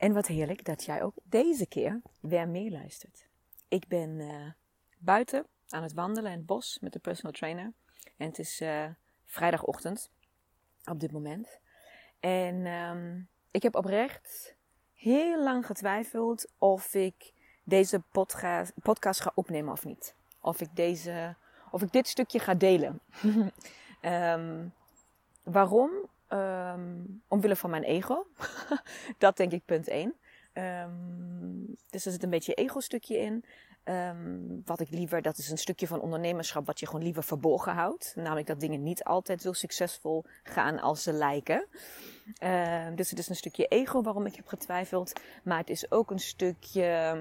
En wat heerlijk dat jij ook deze keer weer meeluistert. Ik ben uh, buiten aan het wandelen in het bos met de personal trainer. En het is uh, vrijdagochtend op dit moment. En um, ik heb oprecht heel lang getwijfeld of ik deze podcast, podcast ga opnemen of niet. Of ik, deze, of ik dit stukje ga delen. um, waarom? Um, omwille van mijn ego. dat denk ik punt 1. Um, dus er zit een beetje ego-stukje in. Um, wat ik liever, dat is een stukje van ondernemerschap wat je gewoon liever verborgen houdt. Namelijk dat dingen niet altijd zo succesvol gaan als ze lijken. Dus het is een stukje ego waarom ik heb getwijfeld. Maar het is ook een stukje.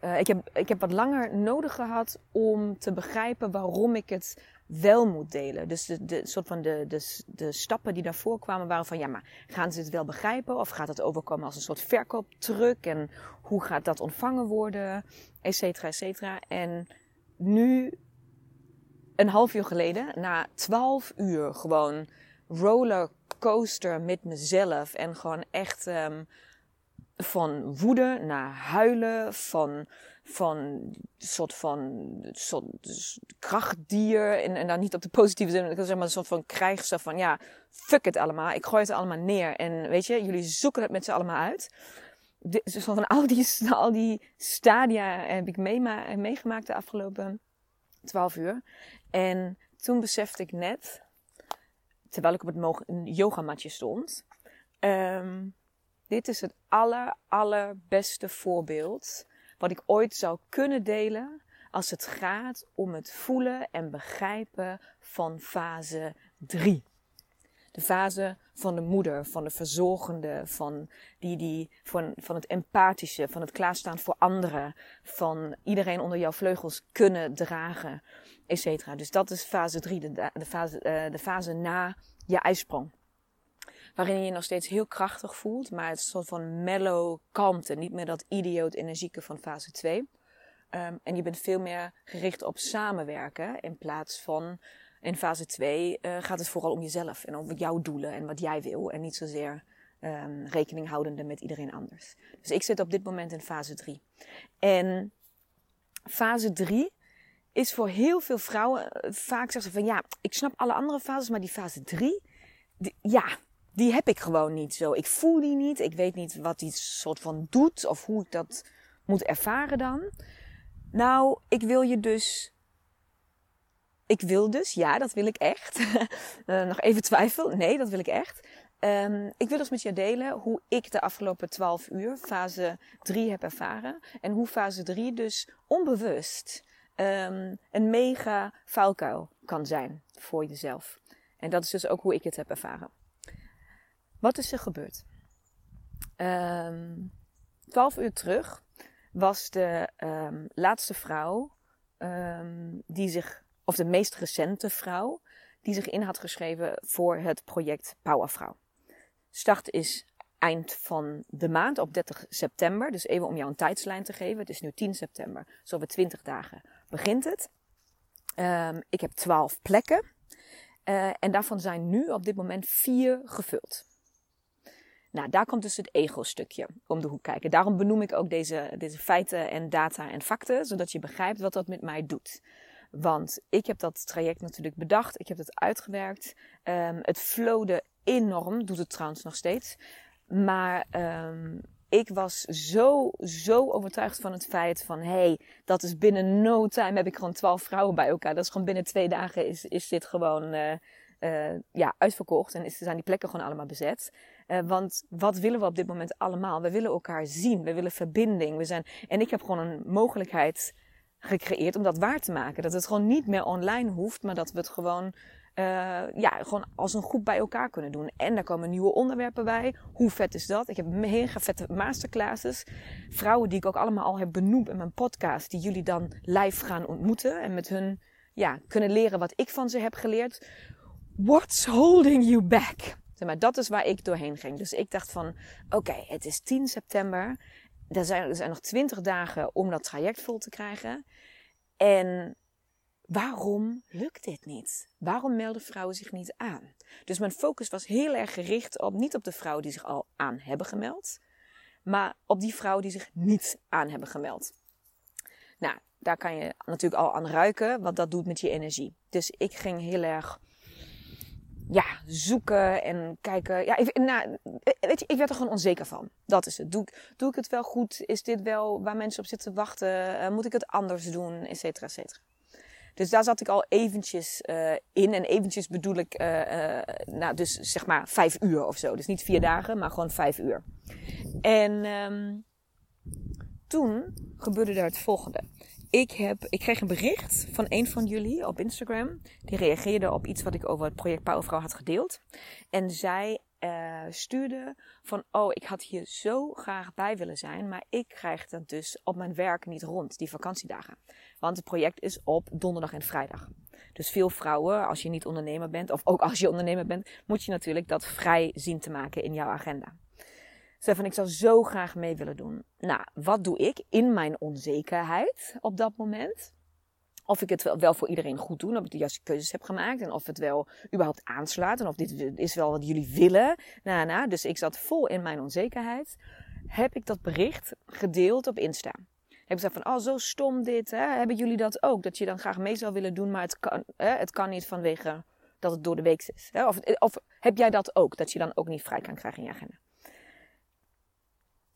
Uh, ik, heb, ik heb wat langer nodig gehad om te begrijpen waarom ik het wel moet delen. Dus de, de, soort van de, de, de stappen die daarvoor kwamen waren van ja, maar gaan ze het wel begrijpen? Of gaat het overkomen als een soort verkooptruc? En hoe gaat dat ontvangen worden? Etcetera, etcetera. En nu, een half uur geleden, na twaalf uur gewoon rollercoaster met mezelf. En gewoon echt um, van woede naar huilen, van van soort van soort krachtdier. En, en dan niet op de positieve zin, ik zeg maar een soort van krijgster van ja, fuck het allemaal. Ik gooi het allemaal neer. En weet je, jullie zoeken het met z'n allemaal uit. De, zo van al die, al die stadia heb ik meegemaakt de afgelopen twaalf uur. En toen besefte ik net, terwijl ik op het yogamatje stond, um, dit is het aller, allerbeste voorbeeld wat ik ooit zou kunnen delen als het gaat om het voelen en begrijpen van fase 3. De fase van de moeder, van de verzorgende, van, die, die, van, van het empathische, van het klaarstaan voor anderen, van iedereen onder jouw vleugels kunnen dragen, etc. Dus dat is fase 3, de, de, fase, uh, de fase na je ijsprong waarin je je nog steeds heel krachtig voelt, maar het is soort van mellow kalmte. Niet meer dat idioot energieke van fase 2. Um, ehm, en je bent veel meer gericht op samenwerken in plaats van in fase 2 uh, eh, gaat het vooral om jezelf en om jouw doelen en wat jij wil en niet zozeer um, rekening houdende met iedereen anders. Dus ik zit op dit moment in fase 3. En fase 3 is voor heel veel vrouwen uh, vaak zeggen ze van ja, ik snap alle andere fases, maar die fase 3, ja, die heb ik gewoon niet zo. Ik voel die niet. Ik weet niet wat die soort van doet of hoe ik dat moet ervaren dan. Nou, ik wil je dus. Ik wil dus, ja, dat wil ik echt. uh, nog even twijfel. Nee, dat wil ik echt. Um, ik wil dus met je delen hoe ik de afgelopen 12 uur fase 3 heb ervaren. En hoe fase 3 dus onbewust um, een mega vuilkuil kan zijn voor jezelf. En dat is dus ook hoe ik het heb ervaren. Wat is er gebeurd? Um, twaalf uur terug was de um, laatste vrouw um, die zich, of de meest recente vrouw, die zich in had geschreven voor het project Powervrouw. Start is eind van de maand op 30 september. Dus even om jou een tijdslijn te geven. Het is nu 10 september. Zo over 20 dagen begint het. Ik heb 12 plekken. Uh, en daarvan zijn nu op dit moment vier gevuld. Nou, daar komt dus het ego-stukje om de hoek kijken. Daarom benoem ik ook deze, feiten en data en facten, zodat je begrijpt wat dat met mij doet. Want ik heb dat traject natuurlijk bedacht, ik heb het uitgewerkt. Um, het flowde enorm, doet het trouwens nog steeds. Maar um, ik was zo, zo overtuigd van het feit van... hé, hey, dat is binnen no time heb ik gewoon twaalf vrouwen bij elkaar. Dat is gewoon binnen twee dagen is, is dit gewoon uh, uh, ja, uitverkocht. En is, zijn die plekken gewoon allemaal bezet. Uh, want wat willen we op dit moment allemaal? We willen elkaar zien. We willen verbinding. We zijn, en ik heb gewoon een mogelijkheid gecreëerd om dat waar te maken. Dat het gewoon niet meer online hoeft, maar dat we het gewoon uh, ja, gewoon als een groep bij elkaar kunnen doen. En daar komen nieuwe onderwerpen bij. Hoe vet is dat? Ik heb mega vette masterclasses. Vrouwen die ik ook allemaal al heb benoemd in mijn podcast. Die jullie dan live gaan ontmoeten. En met hun ja, kunnen leren wat ik van ze heb geleerd. What's holding you back? Maar, dat is waar ik doorheen ging. Dus ik dacht van, oké, het is 10 september. Er zijn, er nog 20 dagen om dat traject vol te krijgen. En waarom lukt dit niet? Waarom melden vrouwen zich niet aan? Dus mijn focus was heel erg gericht op niet op de vrouwen die zich al aan hebben gemeld, maar op die vrouwen die zich niet aan hebben gemeld. Nou, daar kan je natuurlijk al aan ruiken wat dat doet met je energie. Dus ik ging heel erg ja, zoeken en kijken. Ja, ik, nou, weet je, ik werd er gewoon onzeker van. Dat is het. Doe, doe ik het wel goed? Is dit wel waar mensen op zitten te wachten? Uh, moet ik het anders doen? Etcetera, etcetera. Dus daar zat ik al eventjes uh, in. En eventjes bedoel ik, uh, nou, dus zeg maar vijf uur of zo. Dus niet vier dagen, maar gewoon vijf uur. En um, toen gebeurde er het volgende. Ik, heb, ik kreeg een bericht van een van jullie op Instagram. Die reageerde op iets wat ik over het project Powervrouw had gedeeld. En zij uh, stuurde van, oh, ik had hier zo graag bij willen zijn, maar ik krijg het dus op mijn werk niet rond, die vakantiedagen. Want het project is op donderdag en vrijdag. Dus veel vrouwen, als je niet ondernemer bent, of ook als je ondernemer bent, moet je natuurlijk dat vrij zien te maken in jouw agenda. Zei van, ik zou zo graag mee willen doen. Nou, wat doe ik in mijn onzekerheid op dat moment? Of ik het wel voor iedereen goed doe, of ik de juiste keuzes heb gemaakt. En of het wel überhaupt aanslaat. En of dit is wel wat jullie willen. Nou, nou, dus ik zat vol in mijn onzekerheid. Heb ik dat bericht gedeeld op Insta. Heb ik gezegd van, oh zo stom dit. Hè? Hebben jullie dat ook? Dat je dan graag mee zou willen doen, maar het kan, hè? Het kan niet vanwege dat het door de week is. Hè? Of, of heb jij dat ook? Dat je dan ook niet vrij kan krijgen in je agenda.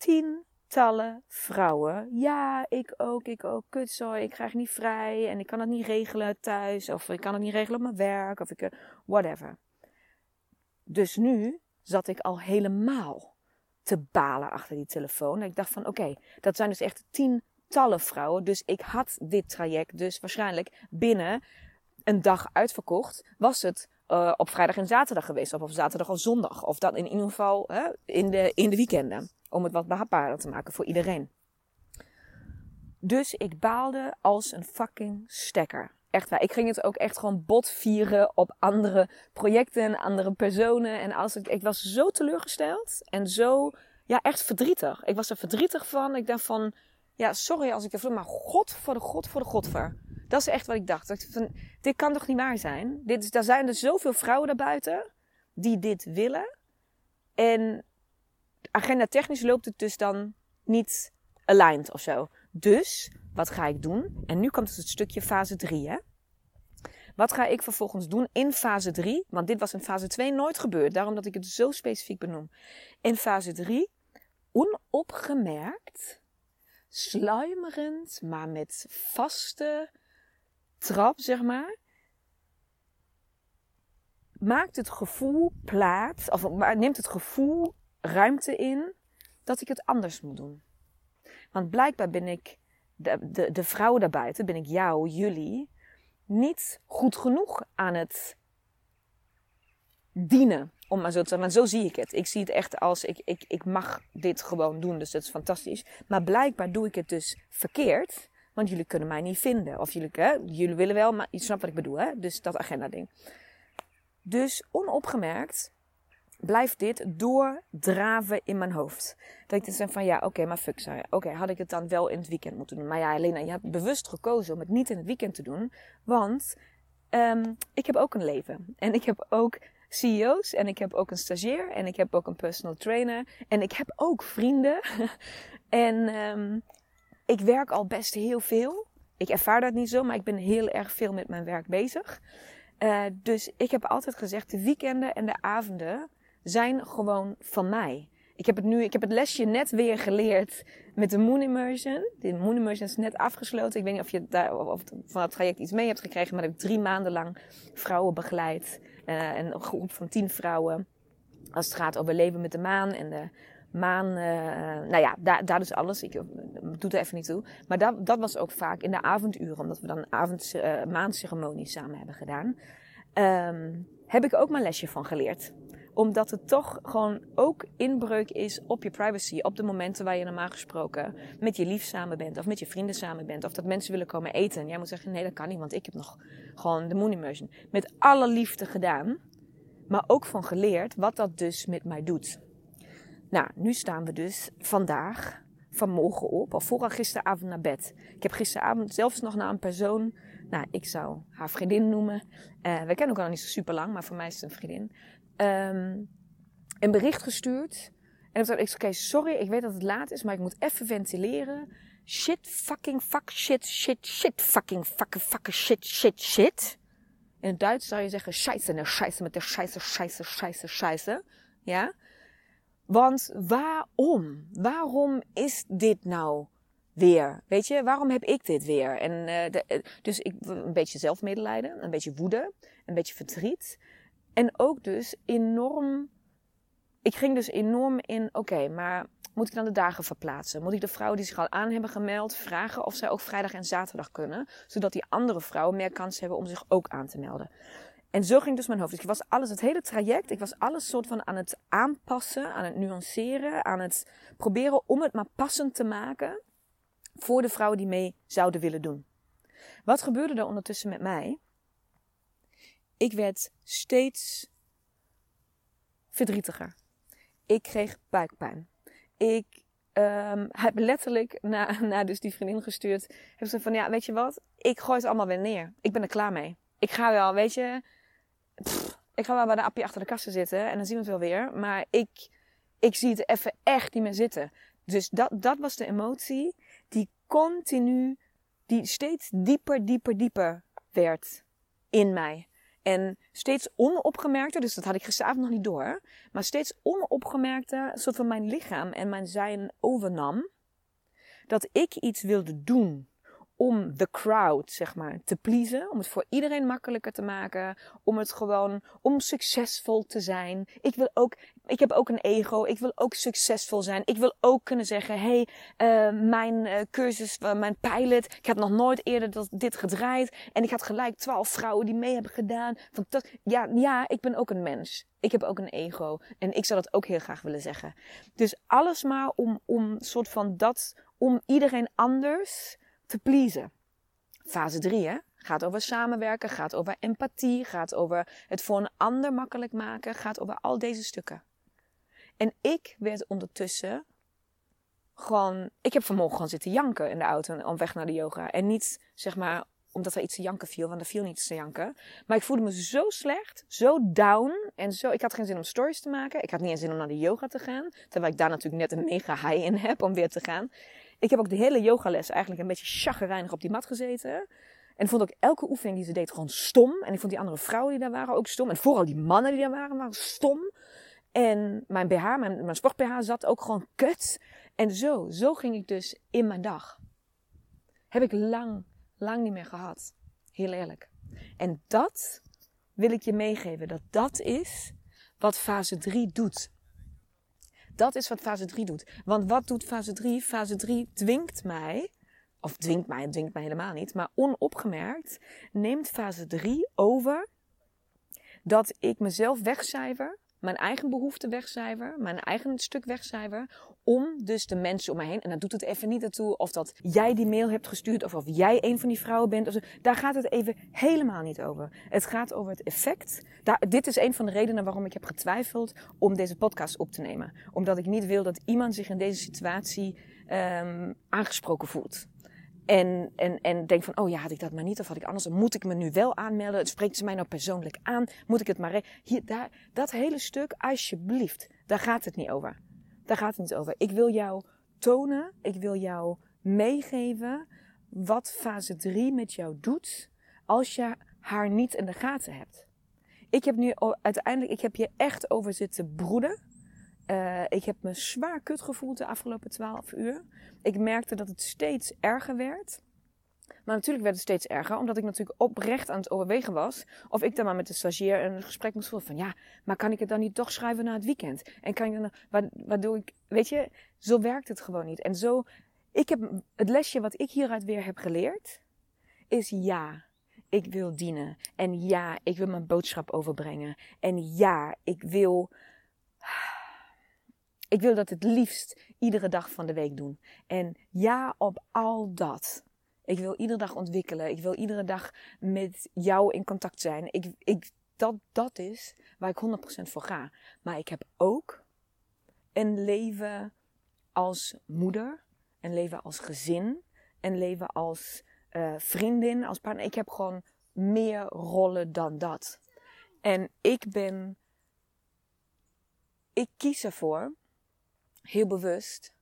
Tien tientallen vrouwen. Ja, ik ook, ik ook. Kutzooi, ik krijg niet vrij en ik kan het niet regelen thuis. Of ik kan het niet regelen op mijn werk. Of ik, eh, whatever. Dus nu zat ik al helemaal te balen achter die telefoon. En ik dacht van, oké, dat zijn dus echt tientallen vrouwen. Dus ik had dit traject dus waarschijnlijk binnen een dag uitverkocht. Was het uh, op vrijdag en zaterdag geweest. Of op zaterdag of zondag. Of dat in ieder geval hè, in, de, in de weekenden. Om het wat behapbaarder te maken voor iedereen. Dus ik baalde als een fucking stekker. Echt waar. Ik ging het ook echt gewoon bot vieren op andere projecten, andere personen. En als ik, ik was zo teleurgesteld en zo, ja, echt verdrietig. Ik was er verdrietig van. Ik dacht van, ja, sorry als ik er maar god voor de god voor de god voor. Dat is echt wat ik dacht. Ik van, dit kan toch niet waar zijn? Dit er zijn er zoveel vrouwen daarbuiten die dit willen. En agenda technisch loopt het dus dan niet aligned of zo. Dus, wat ga ik doen? En nu komt dus het stukje fase 3, hè? Wat ga ik vervolgens doen in fase 3? Want dit was in fase 2 nooit gebeurd. Daarom dat ik het zo specifiek benoem. In fase 3, onopgemerkt, sluimerend, maar met vaste trap, zeg maar, maakt het gevoel plaats, of neemt het gevoel ruimte in dat ik het anders moet doen. Want blijkbaar ben ik, de, de, de vrouw daarbuiten, ben ik jou, jullie, niet goed genoeg aan het dienen. Om maar zo te zeggen. Maar zo zie ik het. Ik zie het echt als ik, ik, ik mag dit gewoon doen. Dus dat is fantastisch. Maar blijkbaar doe ik het dus verkeerd. Want jullie kunnen mij niet vinden. Of jullie, hè, jullie willen wel, maar je snapt wat ik bedoel. Hè? Dus dat agenda ding. Dus onopgemerkt blijft dit doordraven in mijn hoofd. Dat ik dan zeg van ja, oké, maar fuck sorry. Oké, had ik het dan wel in het weekend moeten doen. Maar ja, Helena, je hebt bewust gekozen om het niet in het weekend te doen. Want um, ik heb ook een leven. En ik heb ook CEO's. En ik heb ook een stagiair. En ik heb ook een personal trainer. En ik heb ook vrienden. en um, ik werk al best heel veel. Ik ervaar dat niet zo, maar ik ben heel erg veel met mijn werk bezig. Uh, dus ik heb altijd gezegd, de weekenden en de avonden zijn gewoon van mij. ik heb het nu, ik heb het lesje net weer geleerd met de Moon Immersion. De Moon Immersion is net afgesloten. Ik weet niet of je daar, of van het traject iets mee hebt gekregen, maar ik heb drie maanden lang vrouwen begeleid. Uh, een groep van tien vrouwen. Als het gaat over leven met de maan en de maan. Uh, nou ja, daar, daar dus alles. Ik doe er even niet toe. Maar dat, dat was ook vaak in de avonduren, omdat we dan avond, uh, maanceremonie samen hebben gedaan. Um, heb ik ook mijn lesje van geleerd omdat het toch gewoon ook inbreuk is op je privacy. Op de momenten waar je normaal gesproken met je lief samen bent. Of met je vrienden samen bent. Of dat mensen willen komen eten. En jij moet zeggen, nee dat kan niet. Want ik heb nog gewoon de moon immersion. Met alle liefde gedaan. Maar ook van geleerd wat dat dus met mij doet. Nou, nu staan we dus vandaag, vanmorgen op. Of vooral gisteravond naar bed. Ik heb gisteravond zelfs nog naar een persoon nou, ik zou haar vriendin noemen. Uh, we kennen elkaar nog niet zo super lang, maar voor mij is het een vriendin um, een bericht gestuurd. En toen dacht ik, oké, sorry, ik weet dat het laat is, maar ik moet even ventileren. Shit, fucking, fuck, shit, shit, shit, fucking, fucking, fucking, shit, shit, shit. In het Duits zou je zeggen, scheiße, ne, scheiße, met de scheiße, scheiße, scheiße, scheiße. Ja? Want waarom? Waarom is dit nou weer? Weet je, waarom heb ik dit weer? En de, uh, dus ik, een beetje zelfmedelijden, een beetje woede, een beetje verdriet. En ook dus enorm. Ik ging dus enorm in, oké, maar moet ik dan de dagen verplaatsen? Moet ik de vrouwen die zich al aan hebben gemeld vragen of zij ook vrijdag en zaterdag kunnen? Zodat die andere vrouwen meer kans hebben om zich ook aan te melden. En zo ging dus mijn hoofd. Dus ik was alles, het hele traject, ik was alles soort van aan het aanpassen, aan het nuanceren, aan het proberen om het maar passend te maken voor de vrouwen die mee zouden willen doen. Wat gebeurde er ondertussen met mij? Ik werd steeds verdrietiger. Ik kreeg buikpijn. Ik um, heb letterlijk naar, naar dus die vriendin gestuurd. Heb ze van, ja, weet je wat? Ik gooi het allemaal weer neer. Ik ben er klaar mee. Ik ga wel, weet je... ik ga wel bij de appie achter de kassen zitten en dan zien we het wel weer. Maar ik, ik zie het even echt niet meer zitten. Dus dat, dat was de emotie die continu, die steeds dieper, dieper, dieper werd in mij. En steeds onopgemerkter, dus dat had ik gisteravond nog niet door, maar steeds onopgemerkter, soort van mijn lichaam en mijn zijn overnam, dat ik iets wilde doen om de crowd, zeg maar, te pleasen. Om het voor iedereen makkelijker te maken. Om het gewoon, om succesvol te zijn. Ik wil ook, ik heb ook een ego. Ik wil ook succesvol zijn. Ik wil ook kunnen zeggen, hey, uh, mijn uh, cursus, uh, mijn pilot. Ik heb nog nooit eerder dat, dit gedraaid. En ik had gelijk twaalf vrouwen die mee hebben gedaan. Van dat, ja, ja, ik ben ook een mens. Ik heb ook een ego. En ik zou dat ook heel graag willen zeggen. Dus alles maar om, om soort van dat, om iedereen anders te pleasen. Fase 3 hè? gaat over samenwerken, gaat over empathie, gaat over het voor een ander makkelijk maken, gaat over al deze stukken. En ik werd ondertussen gewoon, ik heb vanmorgen gewoon zitten janken in de auto op weg naar de yoga. En niet zeg maar omdat er iets te janken viel, want er viel niets te janken. Maar ik voelde me zo slecht, zo down. En zo, ik had geen zin om stories te maken. Ik had niet eens zin om naar de yoga te gaan. Terwijl ik daar natuurlijk net een mega high in heb om weer te gaan. Ik heb ook de hele yogales eigenlijk een beetje chagrijnig op die mat gezeten. En vond ook elke oefening die ze deed gewoon stom. En ik vond die andere vrouwen die daar waren ook stom. En vooral die mannen die daar waren, waren stom. En mijn BH, mijn, mijn sport BH zat ook gewoon kut. En zo, zo ging ik dus in mijn dag. Heb ik lang, lang niet meer gehad. Heel eerlijk. En dat wil ik je meegeven. Dat dat is wat fase 3 doet. Dat is wat fase 3 doet. Want wat doet fase 3? Fase 3 dwingt mij, of dwingt mij, dwingt mij helemaal niet, maar onopgemerkt neemt fase 3 over dat ik mezelf wegcijfer mijn eigen behoeften wegcijfer, mijn eigen stuk wegcijfer, om dus de mensen om me heen, en dan doet het even niet ertoe of dat jij die mail hebt gestuurd of of jij een van die vrouwen bent, daar gaat het even helemaal niet over. Het gaat over het effect. Daar, dit is een van de redenen waarom ik heb getwijfeld om deze podcast op te nemen. Omdat ik niet wil dat iemand zich in deze situatie um, aangesproken voelt. En, en, en denk van, oh ja, had ik dat maar niet of had ik anders. Moet ik me nu wel aanmelden? Spreekt ze mij nou persoonlijk aan? Moet ik het maar... Hier, daar, dat hele stuk, alsjeblieft, daar gaat het niet over. Daar gaat het niet over. Ik wil jou tonen, ik wil jou meegeven wat fase 3 met jou doet als je haar niet in de gaten hebt. Ik heb nu uiteindelijk, ik heb je echt over zitten broeden. Uh, ik heb me zwaar kut gevoeld de afgelopen 12 uur. Ik merkte dat het steeds erger werd. Maar natuurlijk werd het steeds erger, omdat ik natuurlijk oprecht aan het overwegen was. Of ik dan maar met de stagiair een gesprek moest voeren van ja, maar kan ik het dan niet toch schrijven na het weekend? En kan ik dan, waardoor ik, weet je, zo werkt het gewoon niet. En zo, ik heb, het lesje wat ik hieruit weer heb geleerd, is ja, ik wil dienen. En ja, ik wil mijn boodschap overbrengen. En ja, ik wil, ik wil dat het liefst iedere dag van de week doen. En ja op al dat. Ik wil iedere dag ontwikkelen. Ik wil iedere dag met jou in contact zijn. Ik, ik, dat, dat is waar ik 100% voor ga. Maar ik heb ook een leven als moeder. Een leven als gezin. Een leven als uh, vriendin, als partner. Ik heb gewoon meer rollen dan dat. En ik ben. Ik kies ervoor, heel bewust,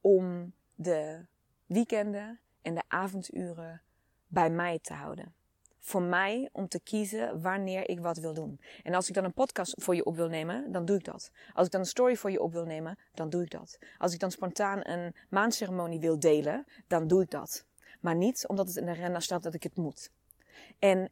om de weekenden en de avonduren bij mij te houden. Voor mij om te kiezen wanneer ik wat wil doen. En als ik dan een podcast voor je op wil nemen, dan doe ik dat. Als ik dan een story voor je op wil nemen, dan doe ik dat. Als ik dan spontaan een maandceremonie wil delen, dan doe ik dat. Maar niet omdat het in de renner staat dat ik het moet. En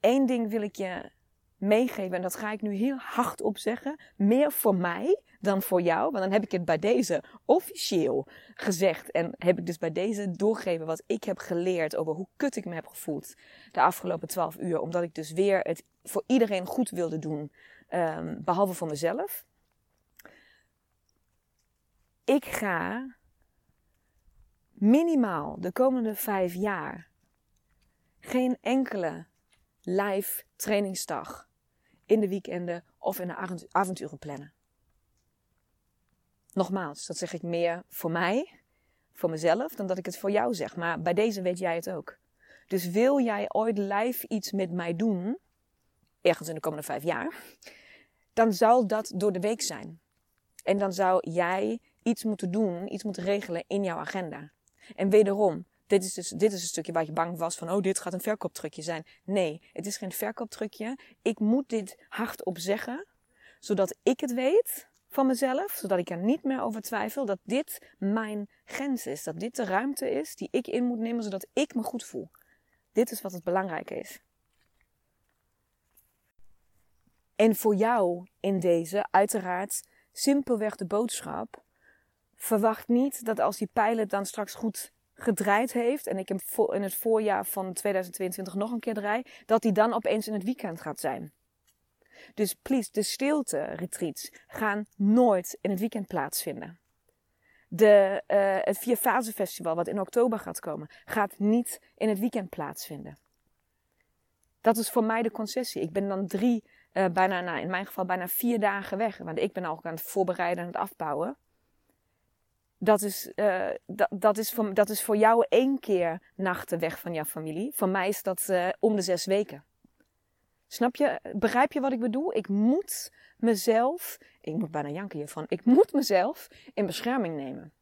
één ding wil ik je meegeven, en dat ga ik nu heel hard op zeggen. Meer voor mij dan voor jou. Want dan heb ik het bij deze officieel gezegd. En heb ik dus bij deze doorgegeven wat ik heb geleerd over hoe kut ik me heb gevoeld de afgelopen twaalf uur. Omdat ik dus weer het voor iedereen goed wilde doen, um, behalve voor mezelf. Ik ga minimaal de komende vijf jaar geen enkele live trainingsdag in de weekenden of in de avonturen plannen. Nogmaals, dat zeg ik meer voor mij, voor mezelf, dan dat ik het voor jou zeg. Maar bij deze weet jij het ook. Dus wil jij ooit live iets met mij doen, ergens in de komende vijf jaar, dan zal dat door de week zijn. En dan zou jij iets moeten doen, iets moeten regelen in jouw agenda. En wederom, dit is, dus, dit is een stukje waar je bang was van, oh, dit gaat een verkooptrucje zijn. Nee, het is geen verkooptrucje. Ik moet dit hardop zeggen, zodat ik het weet van mezelf, zodat ik er niet meer over twijfel dat dit mijn grens is. Dat dit de ruimte is die ik in moet nemen, zodat ik me goed voel. Dit is wat het belangrijke is. En voor jou in deze, uiteraard, simpelweg de boodschap. Verwacht niet dat als die pilot dan straks goed gedraaid heeft en ik hem in het voorjaar van 2022 nog een keer draai, dat die dan opeens in het weekend gaat zijn. Dus please, de stilte-retreats gaan nooit in het weekend plaatsvinden. De, uh, het Vier Festival, wat in oktober gaat komen, gaat niet in het weekend plaatsvinden. Dat is voor mij de concessie. Ik ben dan drie, uh, bijna, nou, in mijn geval bijna vier dagen weg. Want ik ben al aan het voorbereiden en het afbouwen. Dat is, uh, dat, dat, is voor, dat is voor jou één keer nachten weg van jouw familie. Voor mij is dat om de zes weken. Snap je? Begrijp je wat ik bedoel? Ik moet mezelf, ik moet bijna janken hiervan, ik moet mezelf in bescherming nemen.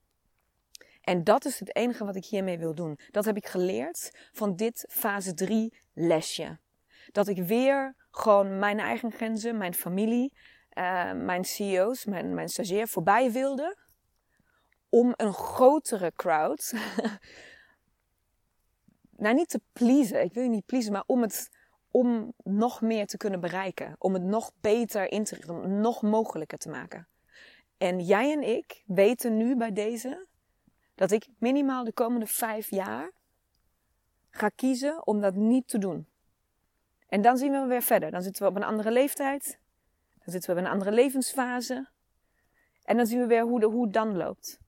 En dat is het enige wat ik hiermee wil doen. Dat heb ik geleerd van dit fase 3 lesje. Dat ik weer gewoon mijn eigen grenzen, mijn familie, uh, mijn CEO's, mijn, mijn stagiair voorbij wilde. Om een grotere crowd. nou, niet te pleasen. Ik wil je niet pleasen, maar om het om nog meer te kunnen bereiken. Om het nog beter in te richten, om het nog mogelijker te maken. En jij en ik weten nu bij deze dat ik minimaal de komende vijf jaar ga kiezen om dat niet te doen. En dan zien we weer verder. Dan zitten we op een andere leeftijd. Dan zitten we op een andere levensfase. En dan zien we weer hoe, de, hoe het dan loopt.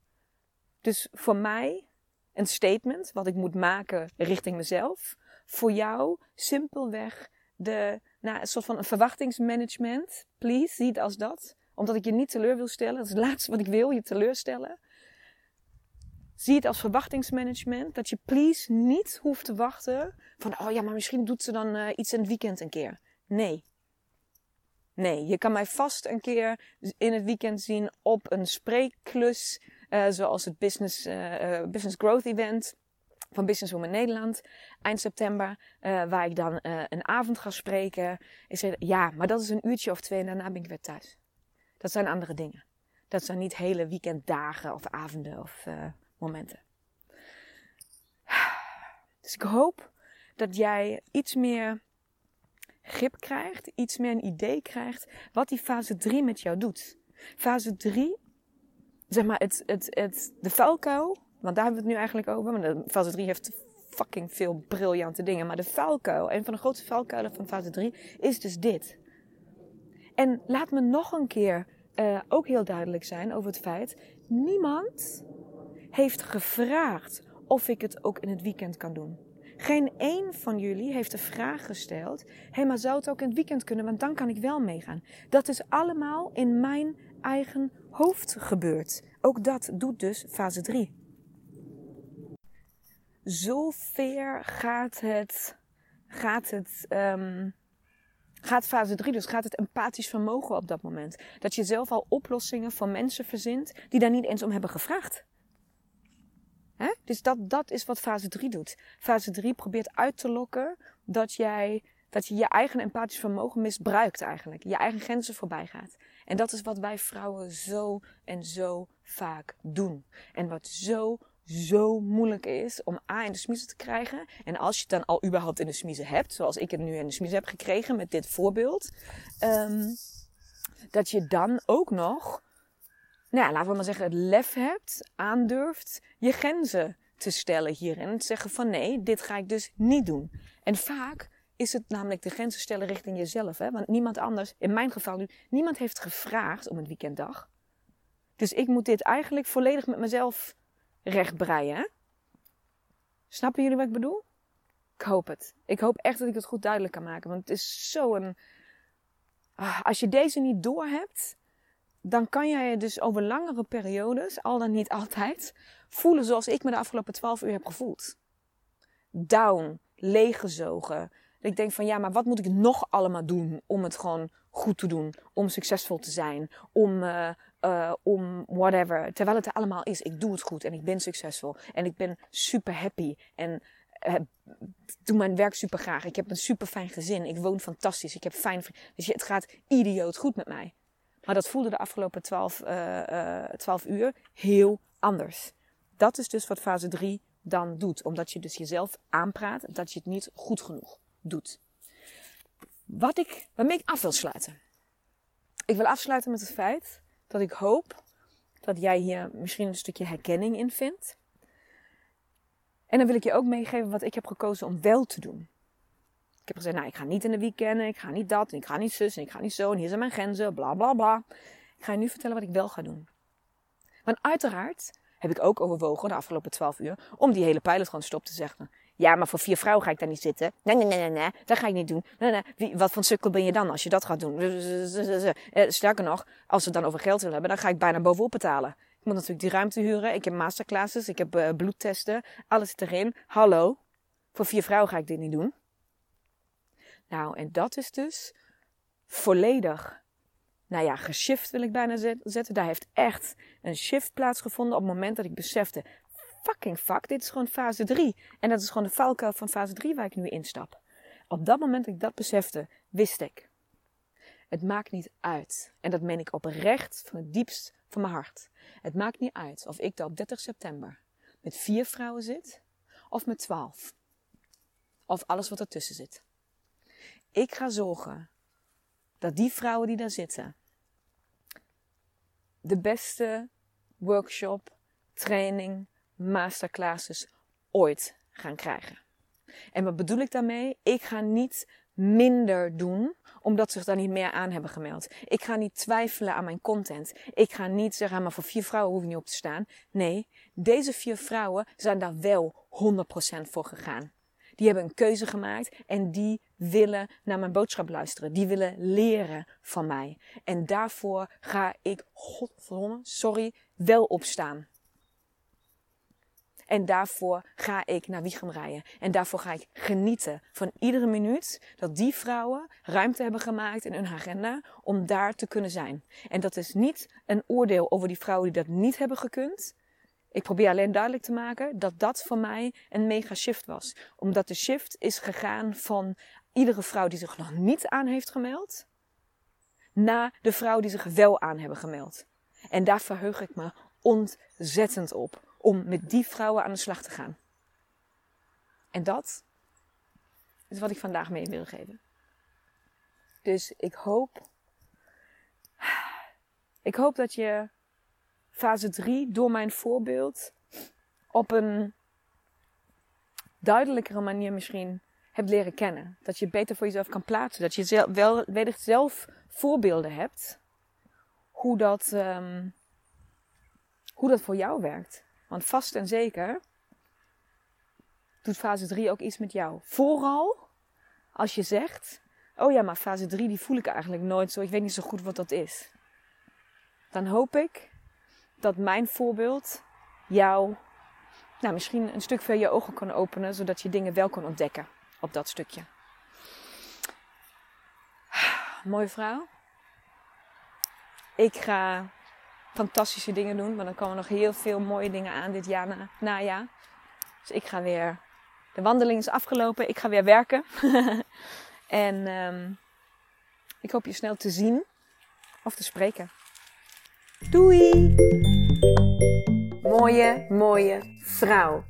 Dus voor mij een statement wat ik moet maken richting mezelf voor jou simpelweg de, nou, een soort van een verwachtingsmanagement. Please, zie het als dat. Omdat ik je niet teleur wil stellen. Dat is het laatste wat ik wil, je teleurstellen. Zie het als verwachtingsmanagement. Dat je please niet hoeft te wachten van, oh ja, maar misschien doet ze dan uh, iets in het weekend een keer. Nee. Nee, je kan mij vast een keer in het weekend zien op een spreekklus, uh, zoals het Business, uh, Business Growth Event van Business Woman Nederland eind september, uh, waar ik dan uh, een avond ga spreken. Ik zei, ja, maar dat is een uurtje of twee en daarna ben ik weer thuis. Dat zijn andere dingen. Dat zijn niet hele weekenddagen of avonden of uh, momenten. Dus ik hoop dat jij iets meer grip krijgt, iets meer een idee krijgt wat die fase 3 met jou doet. Fase 3, zeg maar, het, het, het, de vuilkuil, want daar hebben we het nu eigenlijk over. Want fase 3 heeft fucking veel briljante dingen. Maar de vuilkuil, een van de grootste vuilkuilen van fase 3, is dus dit. En laat me nog een keer uh, ook heel duidelijk zijn over het feit: niemand heeft gevraagd of ik het ook in het weekend kan doen. Geen één van jullie heeft de vraag gesteld: hé, maar zou het ook in het weekend kunnen? Want dan kan ik wel meegaan. Dat is allemaal in mijn eigen hoofd gebeurd. Ook dat doet dus fase 3. Zo ver gaat het, gaat het, um, gaat fase 3, dus gaat het empathisch vermogen op dat moment. Dat je zelf al oplossingen voor mensen verzint die daar niet eens om hebben gevraagd. Hè? Dus dat, dat is wat fase 3 doet. Fase 3 probeert uit te lokken dat, jij, dat je je eigen empathisch vermogen misbruikt eigenlijk. Je eigen grenzen voorbij gaat. En dat is wat wij vrouwen zo en zo vaak doen. En wat zo, zo moeilijk is om A in de smiezen te krijgen. En als je het dan al überhaupt in de smiezen hebt, zoals ik het nu in de smiezen heb gekregen met dit voorbeeld. Um, dat je dan ook nog nou ja, laten we maar zeggen, het lef hebt, aandurft je grenzen te stellen hierin. En te zeggen van nee, dit ga ik dus niet doen. En vaak is het namelijk de grenzen stellen richting jezelf. Hè? Want niemand anders, in mijn geval nu, niemand heeft gevraagd om een weekenddag. Dus ik moet dit eigenlijk volledig met mezelf rechtbreien. Hè? Snappen jullie wat ik bedoel? Ik hoop het. Ik hoop echt dat ik het goed duidelijk kan maken. Want het is zo een. Ah, als je deze niet doorhebt, dan kan jij je dus over langere periodes, al dan niet altijd, voelen zoals ik me de afgelopen 12 uur heb gevoeld. Down, leeggezogen. Ik denk van ja, maar wat moet ik nog allemaal doen om het gewoon goed te doen, om succesvol te zijn, om, uh, uh, om whatever. Terwijl het er allemaal is. Ik doe het goed en ik ben succesvol en ik ben super happy en uh, doe mijn werk super graag. Ik heb een super fijn gezin. Ik woon fantastisch. Ik heb fijn. Dus het gaat idioot goed met mij. Maar dat voelde de afgelopen 12, uh, 12 uur heel anders. Dat is dus wat fase 3 dan doet. Omdat je dus jezelf aanpraat dat je het niet goed genoeg doet. Wat ik, waarmee ik af wil sluiten. Ik wil afsluiten met het feit dat ik hoop dat jij hier misschien een stukje herkenning in vindt. En dan wil ik je ook meegeven wat ik heb gekozen om wel te doen. Ik heb gezegd, nou, ik ga niet in de weekenden, ik ga niet dat, en ik ga niet zus, en ik ga niet zo, en hier zijn mijn grenzen, bla bla bla. Ik ga je nu vertellen wat ik wel ga doen. Want uiteraard heb ik ook overwogen de afgelopen twaalf uur om die hele pilot gewoon stop te zeggen. Ja, maar voor vier vrouwen ga ik daar niet zitten. Nee, nee, nee, nee, nee. dat ga ik niet doen. Nee, nee. Wat voor sukkel ben je dan als je dat gaat doen? Eh, sterker nog, als we het dan over geld willen hebben, dan ga ik bijna bovenop betalen. Ik moet natuurlijk die ruimte huren. Ik heb masterclasses, ik heb uh, bloedtesten, alles zit erin. Hallo, voor vier vrouwen ga ik dit niet doen. Nou, en dat is dus volledig, nou ja, geshift wil ik bijna zetten. Daar heeft echt een shift plaatsgevonden op het moment dat ik besefte, fucking fuck, dit is gewoon fase 3. En dat is gewoon de valkuil van fase 3 waar ik nu instap. Op dat moment dat ik dat besefte, wist ik. Het maakt niet uit. En dat meen ik oprecht van het diepst van mijn hart. Het maakt niet uit of ik daar op 30 september met vier vrouwen zit of met twaalf. Of alles wat ertussen zit. Ik ga zorgen dat die vrouwen die daar zitten de beste workshop, training, masterclasses ooit gaan krijgen. En wat bedoel ik daarmee? Ik ga niet minder doen omdat ze zich daar niet meer aan hebben gemeld. Ik ga niet twijfelen aan mijn content. Ik ga niet zeggen, ah, maar voor vier vrouwen hoef je niet op te staan. Nee, deze vier vrouwen zijn daar wel 100% voor gegaan. Die hebben een keuze gemaakt en die willen naar mijn boodschap luisteren. Die willen leren van mij. En daarvoor ga ik, godverdomme, sorry, wel opstaan. En daarvoor ga ik naar Wiegem rijden. En daarvoor ga ik genieten van iedere minuut dat die vrouwen ruimte hebben gemaakt in hun agenda om daar te kunnen zijn. En dat is niet een oordeel over die vrouwen die dat niet hebben gekund. Ik probeer alleen duidelijk te maken dat dat voor mij een mega shift was. Omdat de shift is gegaan van iedere vrouw die zich nog niet aan heeft gemeld, naar de vrouw die zich wel aan hebben gemeld. En daar verheug ik me ontzettend op. Om met die vrouwen aan de slag te gaan. En dat is wat ik vandaag mee wil geven. Dus ik hoop. Ik hoop dat je fase 3 door mijn voorbeeld op een duidelijkere manier misschien hebt leren kennen. Dat je beter voor jezelf kan plaatsen. Dat je zelf, wel, wellicht zelf voorbeelden hebt hoe dat, um, hoe dat voor jou werkt. Want vast en zeker doet fase 3 ook iets met jou. Vooral als je zegt: Oh ja, maar fase 3 die voel ik eigenlijk nooit zo. Ik weet niet zo goed wat dat is. Dan hoop ik dat mijn voorbeeld jou nou, misschien een stuk verder je ogen kan openen, zodat je dingen wel kan ontdekken op dat stukje. Mooie vrouw. Ik ga fantastische dingen doen, maar dan komen nog heel veel mooie dingen aan dit jaar na, najaar. Dus ik ga weer. De wandeling is afgelopen, ik ga weer werken. en um, ik hoop je snel te zien of te spreken. Doei! Mooie, mooie vrouw.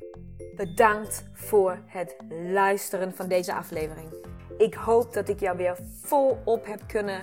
Bedankt voor het luisteren van deze aflevering. Ik hoop dat ik jou weer volop heb kunnen